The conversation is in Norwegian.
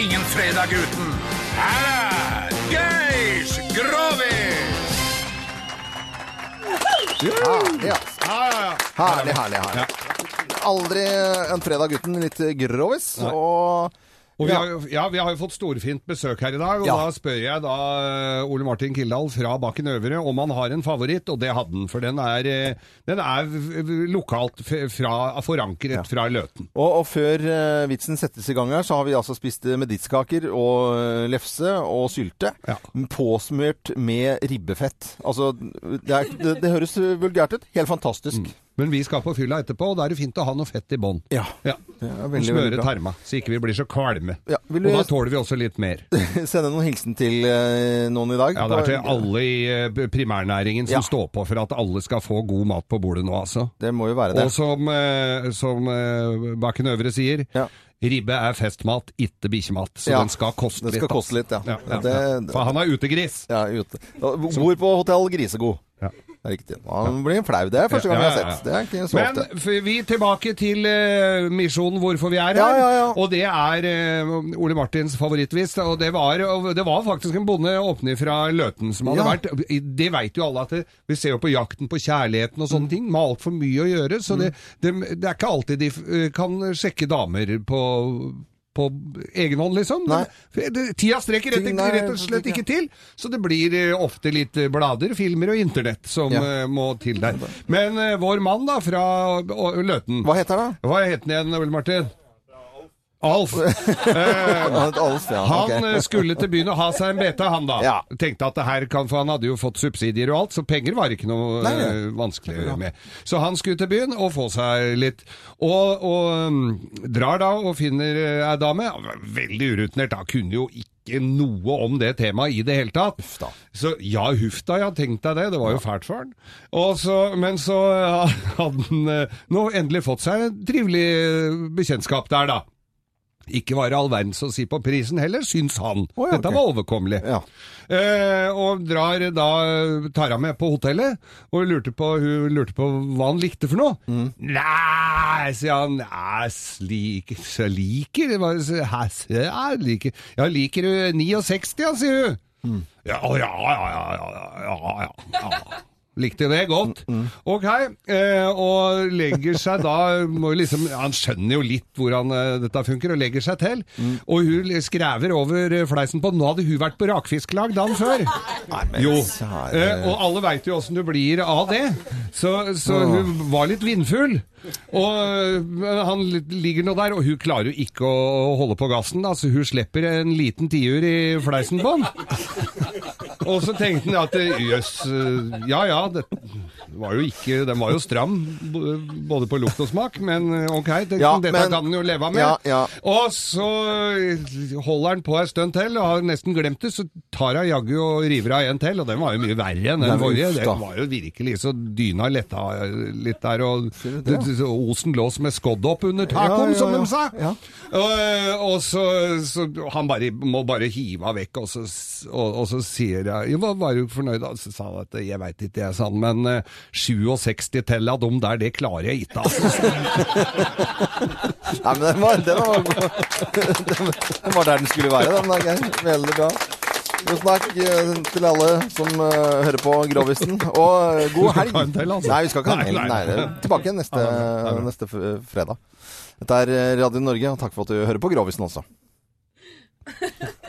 ingen fredag uten. Her er Geir Grovis! Herlig, ja. Herlig, herlig. Aldri en fredag uten litt grovis. Og Og vi Ja. har, ja, vi har jo fått storfint besøk her i dag, og Ja. da spør jeg da eh, Ole Martin Kildahl fra Bakken Øvre om han har en favoritt, og det hadde han. For den er, eh, den er lokalt fra, forankret fra Løten. Og, og før eh, vitsen settes i gang her, så har vi altså spist eh, og lefse og sylte. Ja. Påsmurt med ribbefett. Altså, det, er, det, det høres vulgært ut. Helt fantastisk. Men vi skal på fylla etterpå, og da er det fint å ha noe fett i bånn. Ja. Ja. Og smøre tarma, så ikke vi blir så kvalme. Ja, vil Og da tåler vi også litt mer. sende noen hilsen til eh, noen i dag? Ja, Det er til alle i eh, primærnæringen som Ja. står på for at alle skal få god mat på bordet nå, altså. Det må jo være det. Og som, eh, som Bakken Øvre sier, Ja. ribbe er festmat, ikke bikkjemat. Så Ja, den skal koste den litt. skal koste altså. litt, ja. ja. For han er utegris. Ja, ute. Bor på hotell Grisegod. Er riktig. Han blir flau. Det er første gang jeg har sett. Det er ikke så ofte. Men vi tilbake til uh, misjonen hvorfor vi er her. Ja, ja, ja. Og det er uh, Ole Martins favorittvis. Og det var, og det var faktisk en bonde åpne fra Løten som hadde vært Det veit jo alle at det, vi ser jo på jakten på kjærligheten og sånne Mm. ting. Med altfor mye å gjøre. Så det, det, det er ikke alltid de kan sjekke damer på på egen hånd, liksom. Nei. Tida strekker rett, nei, rett og slett ikke. til. Så det blir eh, ofte litt eh, blader, filmer og internett som Ja. eh, må til der. Men vår mann da, fra Løten Hva heter han? Hva heter han igjen, Ole Martin? Alf. Eh, Alf, ja. han ok. eh, skulle til byen og ha seg en bete, han da. Ja. Tenkte at det her kan, for han hadde jo fått subsidier og alt, så penger var ikke noe Nei, nei. eh, vanskelig med. Så han skulle til byen og få seg litt. Og, og mm, drar da og finner ei dame. Veldig urutinert, da kunne jo ikke noe om det temaet i det hele tatt. Ufta. Så ja, huff da, ja, tenk deg det. Det var jo fælt for han. Så, men så ja, hadde han nå endelig fått seg et trivelig bekjentskap der, da. Ikke var all verdens å si på prisen heller, syns han. Oh, ja, Dette ok. var overkommelig. Ja. Eh, og drar da tar han med på hotellet, og lurte på, hun lurte på hva han likte for noe. Mm. Nei, sier han, så liker så- hæ, liker, ja, liker du 69, sier hun. Mm. Ja, ja, ja, ja, ja, ja, ja. Likte det godt. Mm, Ok, eh, og legger seg da må liksom, Han skjønner jo litt hvordan eh, dette funker, og legger seg til. Mm. Og hun skrever over eh, fleisen på Nå hadde hun vært på rakfisklag dagen før. jo. Eh, og alle veit jo åssen du blir av det. Så, så hun var litt vindfull. Og han ligger nå der, og hun klarer jo ikke å holde på gassen. Da, så hun slipper en liten tiur i fleisen på han. Og så tenkte han at jøss, ja ja ja, det var jo ikke, den var jo stram både på lukt og smak, men eh, ok, det, Ja, dette men- kan den jo leve med. Ja, ja. Og så eh, holder han på en stund til, og har nesten glemt det, så tar hun jaggu og river av en til, og den var jo mye verre enn den forrige. Den var jo virkelig så dyna letta litt der, og det? osen lå som et skodd opp under tacoen, som de sa. Ja. Og, og så, så han bare, må bare hive henne vekk, og så, og, og så sier jeg, jo, hva var du fornøyd og Så sa han at jeg vet ikke, jeg sa han, men eh, 67 til av dem der, det klarer jeg ikke, altså. Nei, men den var, den var, den, den var der den skulle være, den der, Geir. Veldig bra. God snakk eh, til alle som uh, hører på Grovisen. Og eh, god helg. Altså. Nei, vi skal ikke ha en helg. nei. Tilbake neste, neste fredag. Dette er Radio Norge, og takk for at du hører på Grovisen også.